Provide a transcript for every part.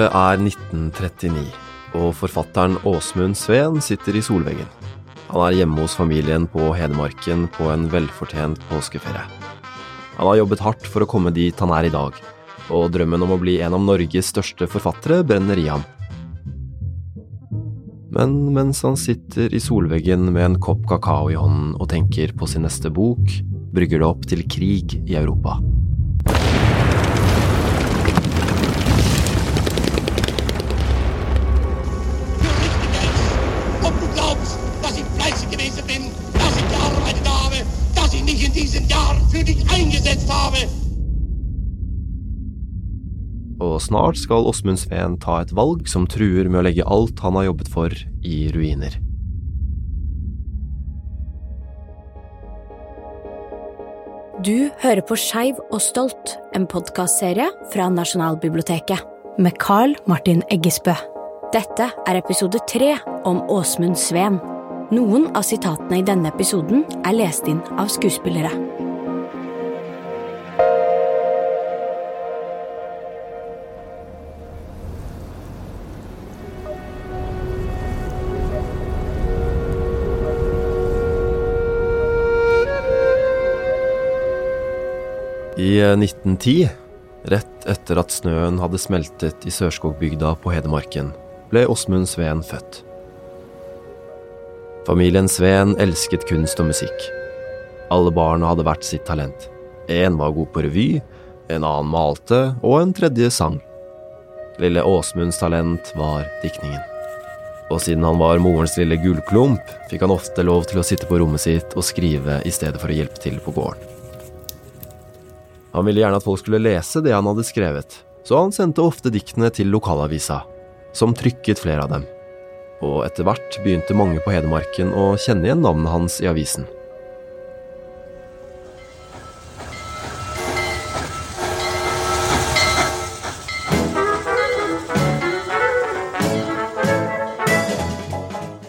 Året er 1939, og forfatteren Åsmund Sveen sitter i solveggen. Han er hjemme hos familien på Hedmarken på en velfortjent påskeferie. Han har jobbet hardt for å komme dit han er i dag, og drømmen om å bli en av Norges største forfattere brenner i ham. Men mens han sitter i solveggen med en kopp kakao i hånden og tenker på sin neste bok, brygger det opp til krig i Europa. Og snart skal Åsmund Sveen ta et valg som truer med å legge alt han har jobbet for, i ruiner. Du hører på Skeiv og stolt, en podkastserie fra Nasjonalbiblioteket. Med Carl Martin Eggesbø. Dette er episode tre om Åsmund Sveen. Noen av sitatene i denne episoden er lest inn av skuespillere. I eh, 1910, rett etter at snøen hadde smeltet i Sørskogbygda på Hedmarken, ble Åsmund Sveen født. Familien Sveen elsket kunst og musikk. Alle barna hadde hvert sitt talent. En var god på revy, en annen malte, og en tredje sang. Lille Åsmunds talent var diktningen. Og siden han var morens lille gullklump, fikk han ofte lov til å sitte på rommet sitt og skrive i stedet for å hjelpe til på gården. Han ville gjerne at folk skulle lese det han hadde skrevet, så han sendte ofte diktene til lokalavisa, som trykket flere av dem. Og etter hvert begynte mange på Hedmarken å kjenne igjen navnet hans i avisen.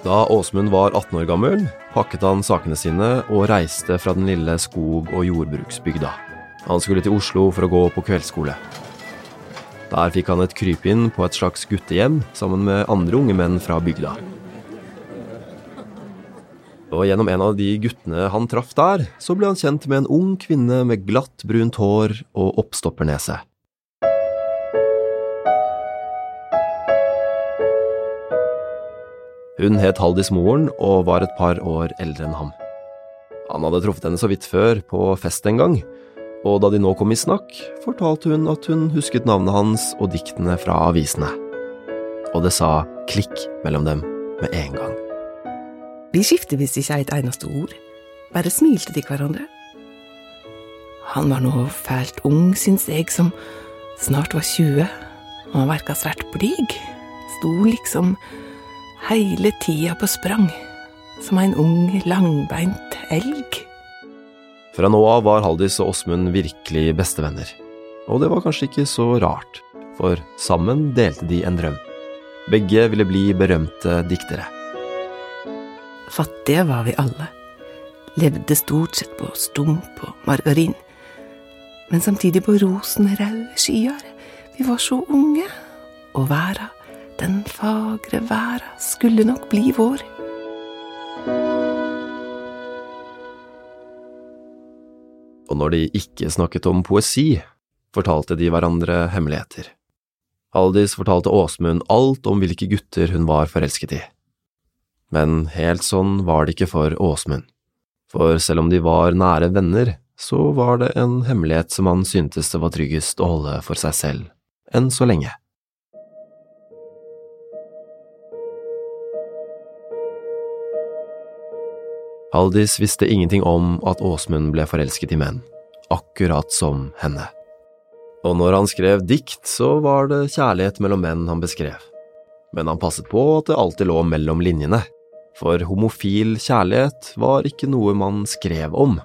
Da Åsmund var 18 år gammel, pakket han sakene sine og reiste fra den lille skog- og jordbruksbygda. Han skulle til Oslo for å gå på kveldsskole. Der fikk han et krypinn på et slags guttehjem sammen med andre unge menn fra bygda. Og gjennom en av de guttene han traff der, så ble han kjent med en ung kvinne med glatt, brunt hår og oppstoppernese. Hun het Haldis Moren og var et par år eldre enn ham. Han hadde truffet henne så vidt før, på fest en gang, og da de nå kom i snakk, fortalte hun at hun husket navnet hans og diktene fra avisene. Og det sa klikk mellom dem med en gang. Vi skiftet visst ikke et eneste ord, bare smilte til hverandre. Han var nå fælt ung, syns jeg, som snart var 20, og han verka svært blyg, sto liksom hele tida på sprang, som en ung, langbeint elg. Fra nå av var Haldis og Åsmund virkelig bestevenner. Og det var kanskje ikke så rart, for sammen delte de en drøm. Begge ville bli berømte diktere. Fattige var vi alle, levde stort sett på stump og margarin, men samtidig på rosenrøde skyer. Vi var så unge, og verda, den fagre verda, skulle nok bli vår. Når de ikke snakket om poesi, fortalte de hverandre hemmeligheter. Haldis fortalte Åsmund alt om hvilke gutter hun var forelsket i. Men helt sånn var det ikke for Åsmund, for selv om de var nære venner, så var det en hemmelighet som han syntes det var tryggest å holde for seg selv, enn så lenge. Haldis visste ingenting om at Åsmund ble forelsket i menn, akkurat som henne. Og når han skrev dikt, så var det kjærlighet mellom menn han beskrev. Men han passet på at det alltid lå mellom linjene, for homofil kjærlighet var ikke noe man skrev om.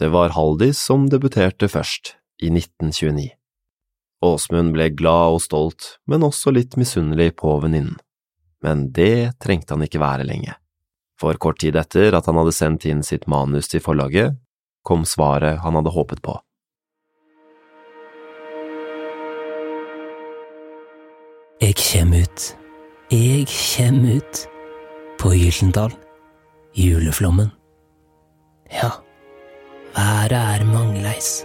Det var Haldis som debuterte først, i 1929. Åsmund ble glad og stolt, men også litt misunnelig på venninnen. Men det trengte han ikke være lenge. For kort tid etter at han hadde sendt inn sitt manus til forlaget, kom svaret han hadde håpet på. Jeg kjem ut, jeg kjem ut, på Gyldendal, juleflommen. Ja, været er mangleis,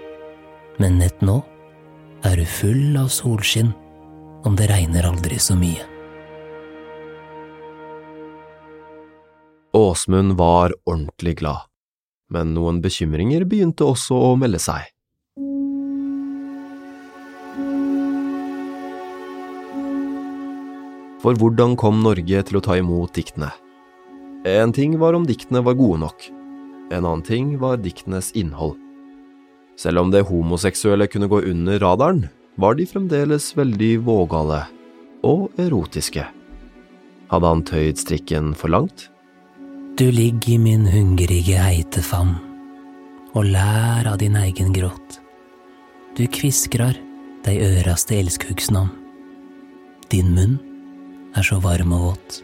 men nett nå er du full av solskinn om det regner aldri så mye. Åsmund var ordentlig glad, men noen bekymringer begynte også å melde seg. For hvordan kom Norge til å ta imot diktene? En ting var om diktene var gode nok, en annen ting var diktenes innhold. Selv om det homoseksuelle kunne gå under radaren, var de fremdeles veldig vågale og erotiske. Hadde han tøyd strikken for langt? Du ligger i min hungrige heite favn og lær av din egen gråt. Du kviskrar dei øraste elskhugsnavn. Din munn er så varm og våt.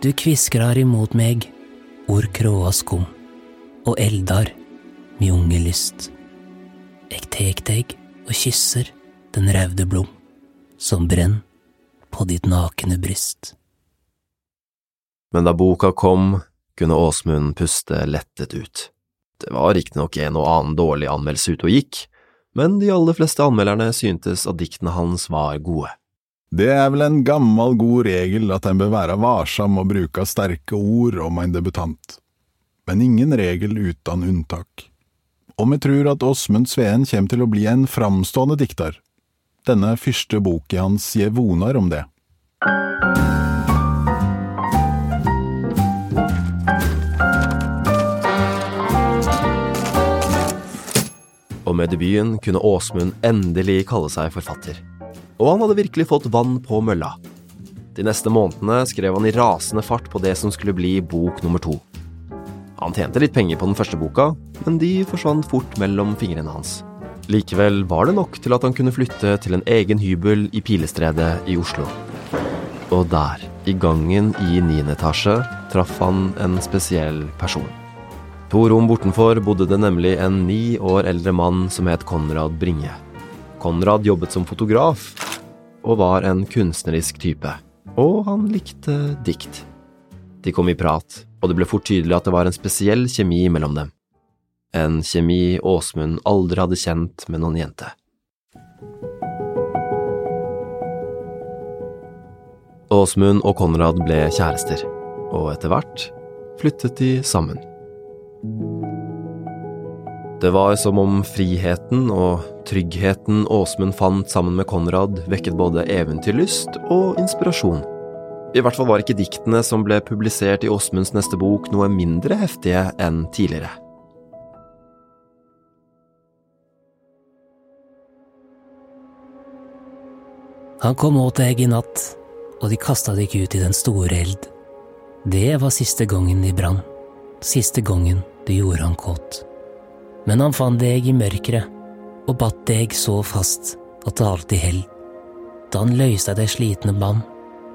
Du kviskrar imot meg ord kråa skum, og eldar mi unge lyst. Eg tek deg og kysser den raude blom, som brenn på ditt nakne bryst. Men da boka kom, kunne Åsmund puste lettet ut. Det var riktignok en og annen dårlig anmeldelse ute og gikk, men de aller fleste anmelderne syntes at diktene hans var gode. Det er vel en gammel, god regel at en bør være varsom og bruke sterke ord om en debutant, men ingen regel uten unntak. Og vi tror at Åsmund Sveen kommer til å bli en framstående dikter. Denne første boka hans gir vonar om det. Med debuten kunne Åsmund endelig kalle seg forfatter. Og han hadde virkelig fått vann på mølla. De neste månedene skrev han i rasende fart på det som skulle bli bok nummer to. Han tjente litt penger på den første boka, men de forsvant fort mellom fingrene hans. Likevel var det nok til at han kunne flytte til en egen hybel i Pilestredet i Oslo. Og der, i gangen i niende etasje, traff han en spesiell person. To rom bortenfor bodde det nemlig en ni år eldre mann som het Konrad Bringe. Konrad jobbet som fotograf, og var en kunstnerisk type. Og han likte dikt. De kom i prat, og det ble fort tydelig at det var en spesiell kjemi mellom dem. En kjemi Åsmund aldri hadde kjent med noen jente. Åsmund og Konrad ble kjærester, og etter hvert flyttet de sammen. Det var som om friheten og tryggheten Åsmund fant sammen med Konrad, vekket både eventyrlyst og inspirasjon. I hvert fall var ikke diktene som ble publisert i Åsmunds neste bok noe mindre heftige enn tidligere. Han kom åt deg i natt, og de kasta deg ut i den store eld. Det var siste gangen de brann, siste gangen du gjorde han kåt. Men han fant deg i mørket, og batt deg så fast at det alltid held. Da han løyste det slitne bånd,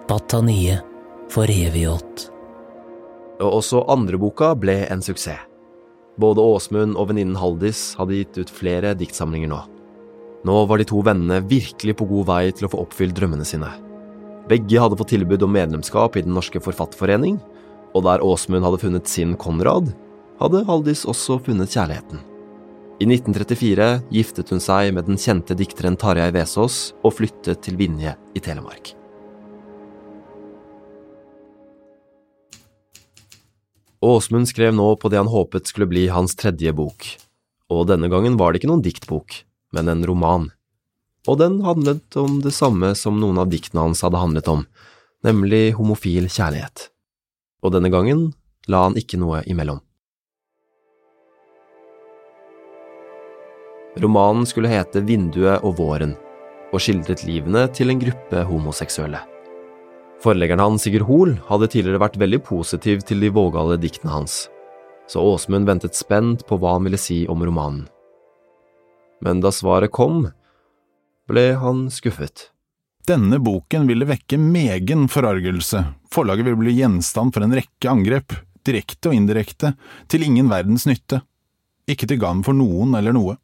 batt han nye, for evig ått. Og også andre boka ble en suksess. Både Åsmund og venninnen Haldis hadde gitt ut flere diktsamlinger nå. Nå var de to vennene virkelig på god vei til å få oppfylt drømmene sine. Begge hadde fått tilbud om medlemskap i Den norske forfatterforening, og der Åsmund hadde funnet sin Konrad, hadde Haldis også funnet kjærligheten. I 1934 giftet hun seg med den kjente dikteren Tarjei Vesaas og flyttet til Vinje i Telemark. Åsmund skrev nå på det han håpet skulle bli hans tredje bok, og denne gangen var det ikke noen diktbok, men en roman. Og den handlet om det samme som noen av diktene hans hadde handlet om, nemlig homofil kjærlighet. Og denne gangen la han ikke noe imellom. Romanen skulle hete Vinduet og våren, og skildret livene til en gruppe homoseksuelle. Forleggeren hans, Sigurd Hoel, hadde tidligere vært veldig positiv til de vågale diktene hans, så Åsmund ventet spent på hva han ville si om romanen. Men da svaret kom, ble han skuffet. Denne boken ville vekke megen forargelse, forlaget ville bli gjenstand for en rekke angrep, direkte og indirekte, til ingen verdens nytte, ikke til gagn for noen eller noe.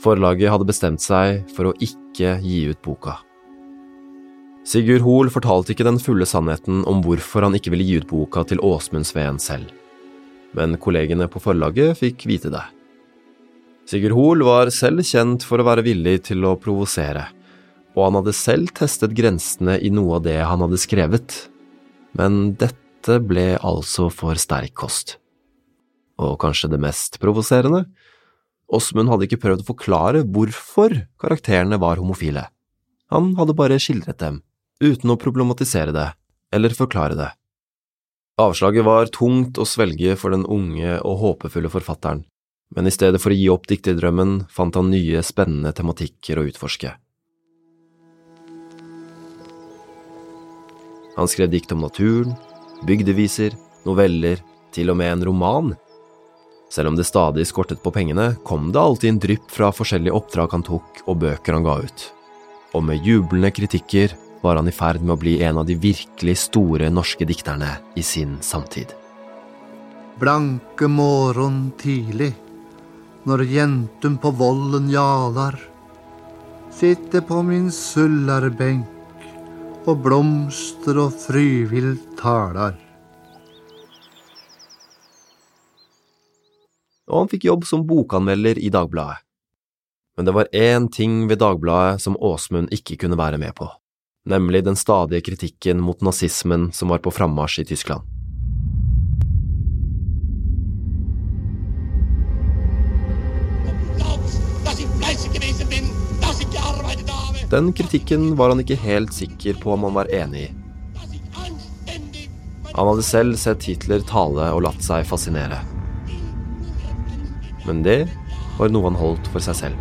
Forlaget hadde bestemt seg for å ikke gi ut boka. Sigurd Hoel fortalte ikke den fulle sannheten om hvorfor han ikke ville gi ut boka til Åsmund Sveen selv, men kollegene på forlaget fikk vite det. Sigurd Hoel var selv kjent for å være villig til å provosere, og han hadde selv testet grensene i noe av det han hadde skrevet, men dette ble altså for sterk kost. Og kanskje det mest provoserende, Åsmund hadde ikke prøvd å forklare hvorfor karakterene var homofile. Han hadde bare skildret dem uten å problematisere det eller forklare det. Avslaget var tungt å svelge for den unge og håpefulle forfatteren, men i stedet for å gi opp dikterdrømmen fant han nye, spennende tematikker å utforske. Han skrev dikt om naturen, bygdeviser, noveller, til og med en roman. Selv om det stadig skortet på pengene, kom det alltid en drypp fra forskjellige oppdrag han tok og bøker han ga ut. Og med jublende kritikker var han i ferd med å bli en av de virkelig store norske dikterne i sin samtid. Blanke morgon tidlig, når jentum på vollen jalar, sitter på min sullarbenk og blomster og fryvilt talar. Og han fikk jobb som bokanmelder i Dagbladet. Men det var én ting ved Dagbladet som Åsmund ikke kunne være med på nemlig den stadige kritikken mot nazismen som var på frammarsj i Tyskland. Den kritikken var han ikke helt sikker på om han var enig i. Han hadde selv sett Hitler tale og latt seg fascinere. Men det var noe han holdt for seg selv.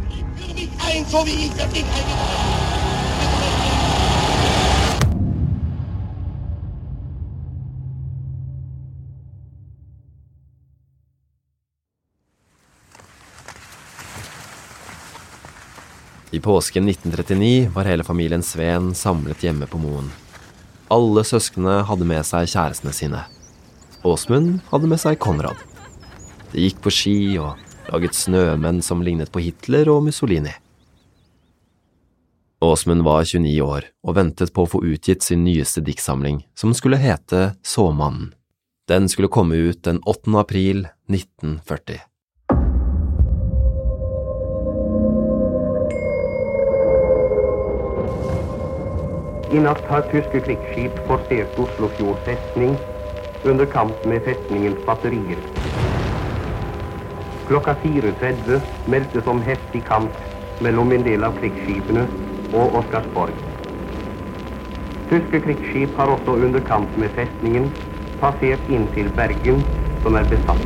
I påsken 1939 var hele familien Sveen samlet hjemme på Moen. Alle søsknene hadde med seg kjærestene sine. Åsmund hadde med seg Konrad. De gikk på ski og laget snømenn som lignet på Hitler og Mussolini. Åsmund var 29 år og ventet på å få utgitt sin nyeste diktsamling, som skulle hete Såmannen. Den skulle komme ut den 8. april 1940. I natt har tyske krigsskip forstert Oslofjord festning under kamp med festningens batterier. Klokka 4.30 meldtes om heftig kamp mellom en del av krigsskipene og Oscarsborg. Tyske krigsskip har også under kamp med festningen passert inn til Bergen, som er besatt.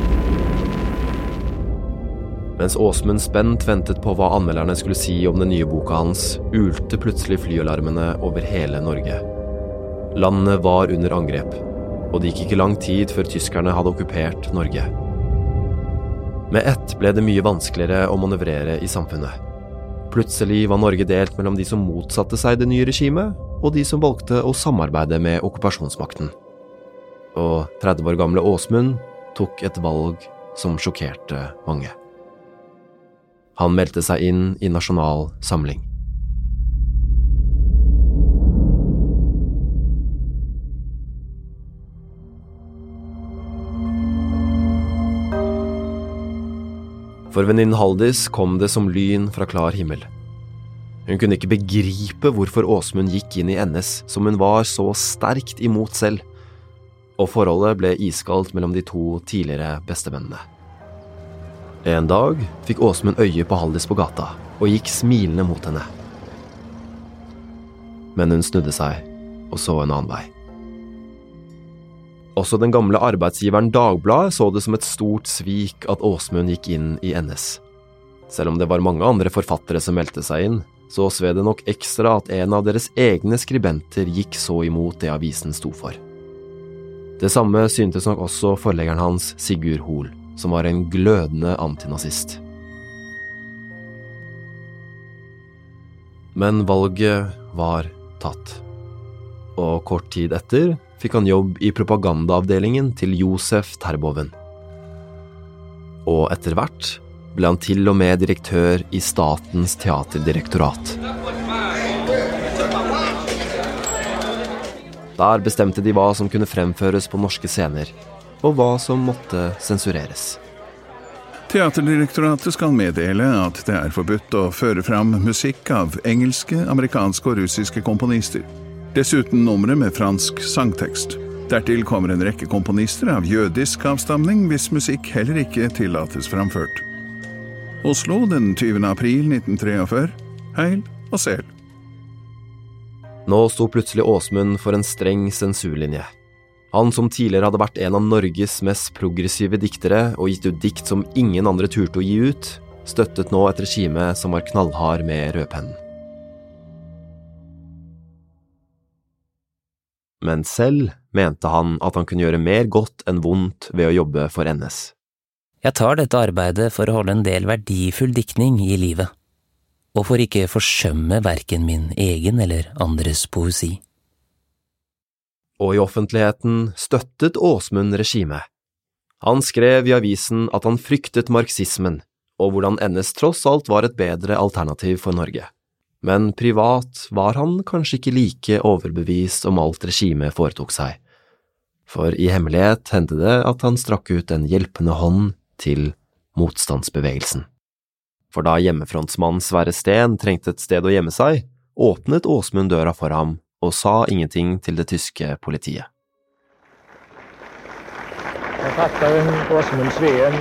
Mens Åsmund spent ventet på hva anmelderne skulle si om den nye boka hans, ulte plutselig flyalarmene over hele Norge. Landet var under angrep, og det gikk ikke lang tid før tyskerne hadde okkupert Norge. Med ett ble det mye vanskeligere å manøvrere i samfunnet. Plutselig var Norge delt mellom de som motsatte seg det nye regimet, og de som valgte å samarbeide med okkupasjonsmakten. Og 30 år gamle Åsmund tok et valg som sjokkerte mange. Han meldte seg inn i Nasjonal Samling. For venninnen Haldis kom det som lyn fra klar himmel. Hun kunne ikke begripe hvorfor Åsmund gikk inn i NS, som hun var så sterkt imot selv, og forholdet ble iskaldt mellom de to tidligere bestemennene. En dag fikk Åsmund øye på Haldis på gata og gikk smilende mot henne. Men hun snudde seg og så en annen vei. Også den gamle arbeidsgiveren Dagbladet så det som et stort svik at Åsmund gikk inn i NS. Selv om det var mange andre forfattere som meldte seg inn, så sved det nok ekstra at en av deres egne skribenter gikk så imot det avisen sto for. Det samme syntes nok også forleggeren hans, Sigurd Hoel som var en glødende antinazist. Men valget var tatt, og kort tid etter fikk han jobb i propagandaavdelingen til Josef Terboven. Og etter hvert ble han til og med direktør i Statens teaterdirektorat. Der bestemte de hva som kunne fremføres på norske scener, og hva som måtte sensureres. Teaterdirektoratet skal meddele at det er forbudt å føre fram musikk av engelske, amerikanske og russiske komponister. Dessuten numre med fransk sangtekst. Dertil kommer en rekke komponister av jødisk avstamning, hvis musikk heller ikke tillates framført. Oslo den 20. april 1943. Heil og sel. Nå sto plutselig Åsmund for en streng sensurlinje. Han som tidligere hadde vært en av Norges mest progressive diktere og gitt ut dikt som ingen andre turte å gi ut, støttet nå et regime som var knallhard med rødpennen. Men selv mente han at han kunne gjøre mer godt enn vondt ved å jobbe for NS. Jeg tar dette arbeidet for å holde en del verdifull diktning i livet, og for ikke forsømme verken min egen eller andres poesi. Og i offentligheten støttet Åsmund regimet. Han skrev i avisen at han fryktet marxismen, og hvordan NS tross alt var et bedre alternativ for Norge men privat var han kanskje ikke like overbevist om alt regimet foretok seg, for i hemmelighet hendte det at han strakk ut en hjelpende hånd til motstandsbevegelsen. For da hjemmefrontsmannen Sverre Steen trengte et sted å gjemme seg, åpnet Åsmund døra for ham og sa ingenting til det tyske politiet. Forfatteren Åsmund Sveen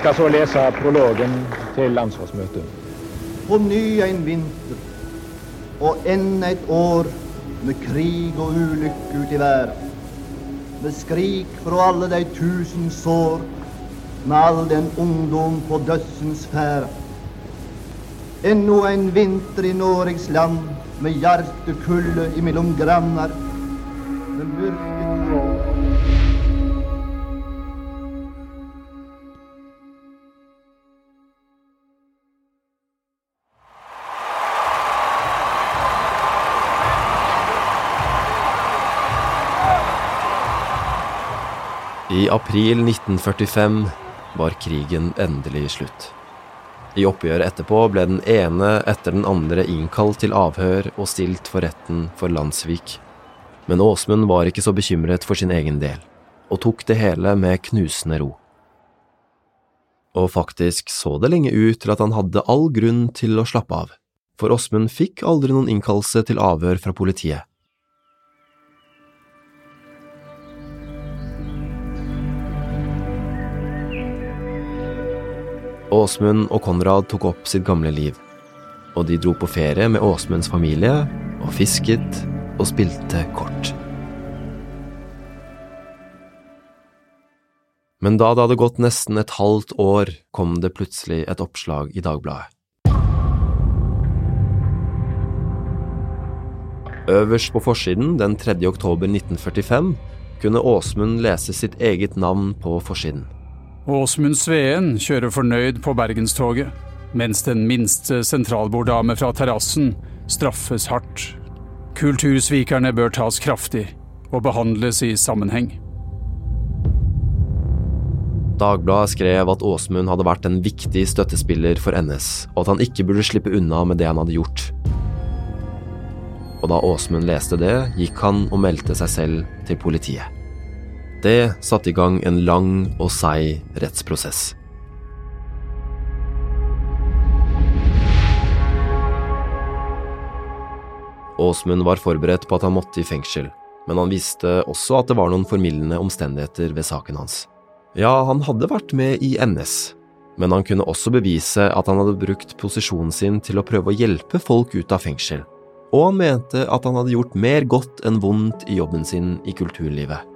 skal så lese prologen til landsrådsmøtet på ny en vinter og enda et år med krig og ulykke ut i verden. Med skrik fra alle de tusen sår, med all den ungdom på dødsens ferd. Ennå en vinter i Norges land, med hjertekulde imellom grannar. Med mørket april 1945 var krigen endelig slutt. I oppgjøret etterpå ble den ene etter den andre innkalt til avhør og stilt for retten for landssvik. Men Åsmund var ikke så bekymret for sin egen del, og tok det hele med knusende ro. Og faktisk så det lenge ut til at han hadde all grunn til å slappe av, for Åsmund fikk aldri noen innkallelse til avhør fra politiet. Åsmund og Konrad tok opp sitt gamle liv, og de dro på ferie med Åsmunds familie og fisket og spilte kort. Men da det hadde gått nesten et halvt år, kom det plutselig et oppslag i Dagbladet. Øverst på forsiden den 3. oktober 1945 kunne Åsmund lese sitt eget navn på forsiden. Åsmund Sveen kjører fornøyd på Bergenstoget, mens den minste sentralborddame fra terrassen straffes hardt. Kultursvikerne bør tas kraftig og behandles i sammenheng. Dagbladet skrev at Åsmund hadde vært en viktig støttespiller for NS, og at han ikke burde slippe unna med det han hadde gjort. Og da Åsmund leste det, gikk han og meldte seg selv til politiet. Det satte i gang en lang og seig rettsprosess. Åsmund var forberedt på at han måtte i fengsel, men han visste også at det var noen formildende omstendigheter ved saken hans. Ja, han hadde vært med i NS, men han kunne også bevise at han hadde brukt posisjonen sin til å prøve å hjelpe folk ut av fengsel, og han mente at han hadde gjort mer godt enn vondt i jobben sin i kulturlivet.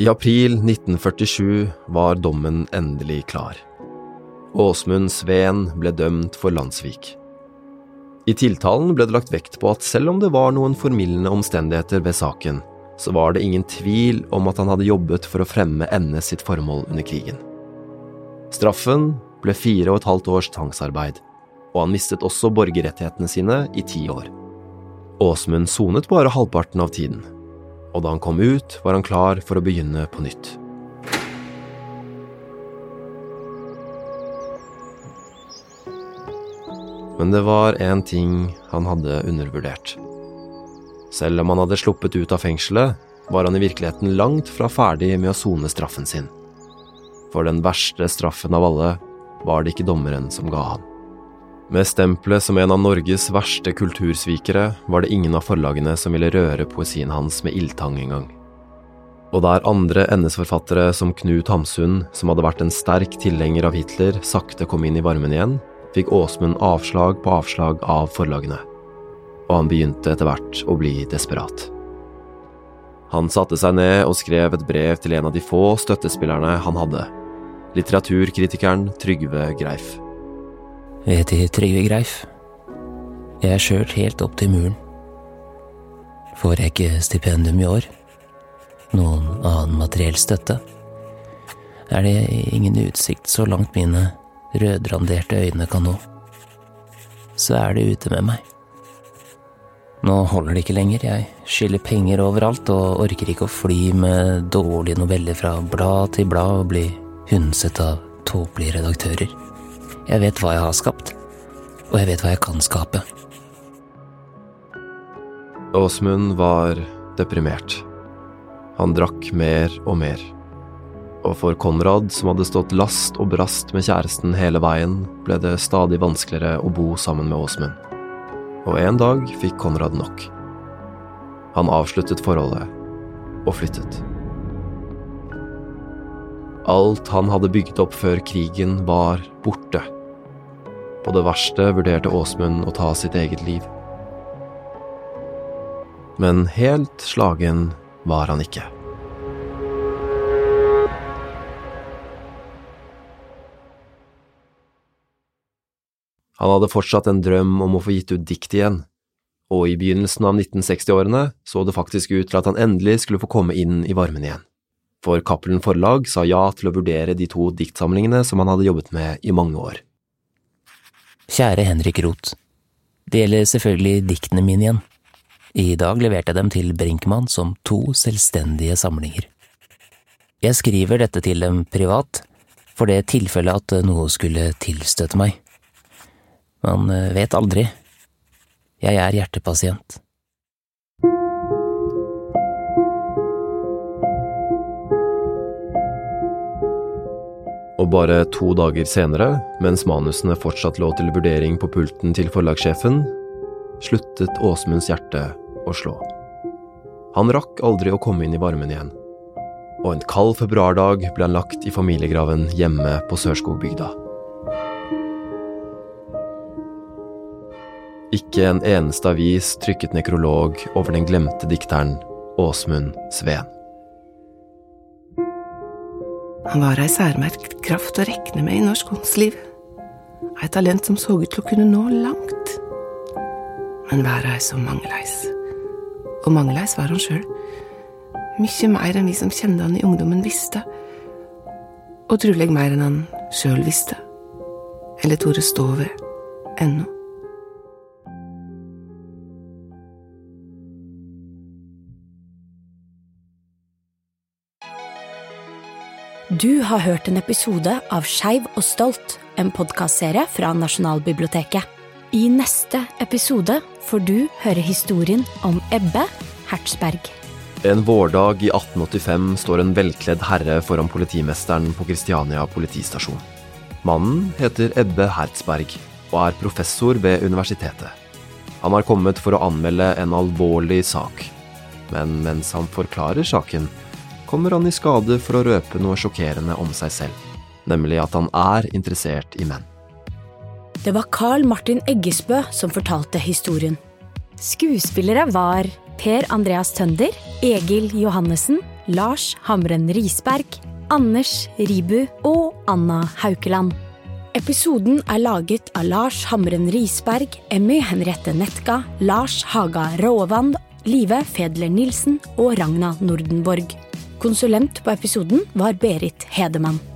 I april 1947 var dommen endelig klar. Åsmund Sveen ble dømt for landssvik. I tiltalen ble det lagt vekt på at selv om det var noen formildende omstendigheter ved saken, så var det ingen tvil om at han hadde jobbet for å fremme NS sitt formål under krigen. Straffen ble fire og et halvt års tvangsarbeid, og han mistet også borgerrettighetene sine i ti år. Åsmund sonet bare halvparten av tiden, og da han kom ut, var han klar for å begynne på nytt. Men det var én ting han hadde undervurdert. Selv om han hadde sluppet ut av fengselet, var han i virkeligheten langt fra ferdig med å sone straffen sin. For den verste straffen av alle var det ikke dommeren som ga han. Med stempelet som en av Norges verste kultursvikere var det ingen av forlagene som ville røre poesien hans med ildtang engang. Og der andre NS-forfattere som Knut Hamsun, som hadde vært en sterk tilhenger av Hitler, sakte kom inn i varmen igjen, fikk Åsmund avslag på avslag av forlagene. Og han begynte etter hvert å bli desperat. Han satte seg ned og skrev et brev til en av de få støttespillerne han hadde, litteraturkritikeren Trygve Greif. Jeg heter Trygve Greif. Jeg er kjørt helt opp til muren. Får jeg ikke stipendium i år? Noen annen materiell støtte? Er det ingen utsikt så langt mine rødranderte øyne kan nå? Så er det ute med meg. Nå holder det ikke lenger, jeg skylder penger overalt og orker ikke å fly med dårlige noveller fra blad til blad og bli hundset av tåpelige redaktører. Jeg vet hva jeg har skapt, og jeg vet hva jeg kan skape. Åsmund var deprimert. Han drakk mer og mer. Og for Konrad, som hadde stått last og brast med kjæresten hele veien, ble det stadig vanskeligere å bo sammen med Åsmund. Og en dag fikk Konrad nok. Han avsluttet forholdet og flyttet. Alt han hadde bygd opp før krigen, var borte. På det verste vurderte Åsmund å ta sitt eget liv. Men helt slagen var han ikke. Han hadde fortsatt en drøm om å få gitt ut dikt igjen, og i begynnelsen av 1960-årene så det faktisk ut til at han endelig skulle få komme inn i varmen igjen. For Cappelen Forlag sa ja til å vurdere de to diktsamlingene som han hadde jobbet med i mange år. Kjære Henrik Roth. Det gjelder selvfølgelig diktene mine igjen. I dag leverte jeg dem til Brinkmann som to selvstendige samlinger. Jeg skriver dette til dem privat, for det tilfellet at noe skulle tilstøte meg. Man vet aldri. Jeg er hjertepasient. Bare to dager senere, mens manusene fortsatt lå til vurdering på pulten til forlagssjefen, sluttet Åsmunds hjerte å slå. Han rakk aldri å komme inn i varmen igjen, og en kald februardag ble han lagt i familiegraven hjemme på Sørskogbygda. Ikke en eneste avis trykket nekrolog over den glemte dikteren Åsmund Sveen. Han var ei særmerkt kraft å rekne med i norsk kunstliv. Ei talent som så ut til å kunne nå langt. Men verda er så mangleis. Og mangleis var han sjøl. Mykje mer enn vi som kjente han i ungdommen, visste. Og truleg mer enn han sjøl visste. Eller torde stå ved ennå. Du har hørt en episode av Skeiv og stolt, en podkastserie fra Nasjonalbiblioteket. I neste episode får du høre historien om Ebbe Hertzberg. En vårdag i 1885 står en velkledd herre foran politimesteren på Kristiania politistasjon. Mannen heter Ebbe Hertzberg og er professor ved universitetet. Han har kommet for å anmelde en alvorlig sak, men mens han forklarer saken, kommer han i skade for å røpe noe sjokkerende om seg selv, nemlig at han er interessert i menn. Det var Carl Martin Eggesbø som fortalte historien. Skuespillere var Per Andreas Tønder, Egil Johannessen, Lars Hamren Risberg, Anders Ribu og Anna Haukeland. Episoden er laget av Lars Hamren Risberg, Emmy Henriette Netka, Lars Haga Råvand, Live Fedler Nilsen og Ragna Nordenborg. Konsulent på episoden var Berit Hedemann.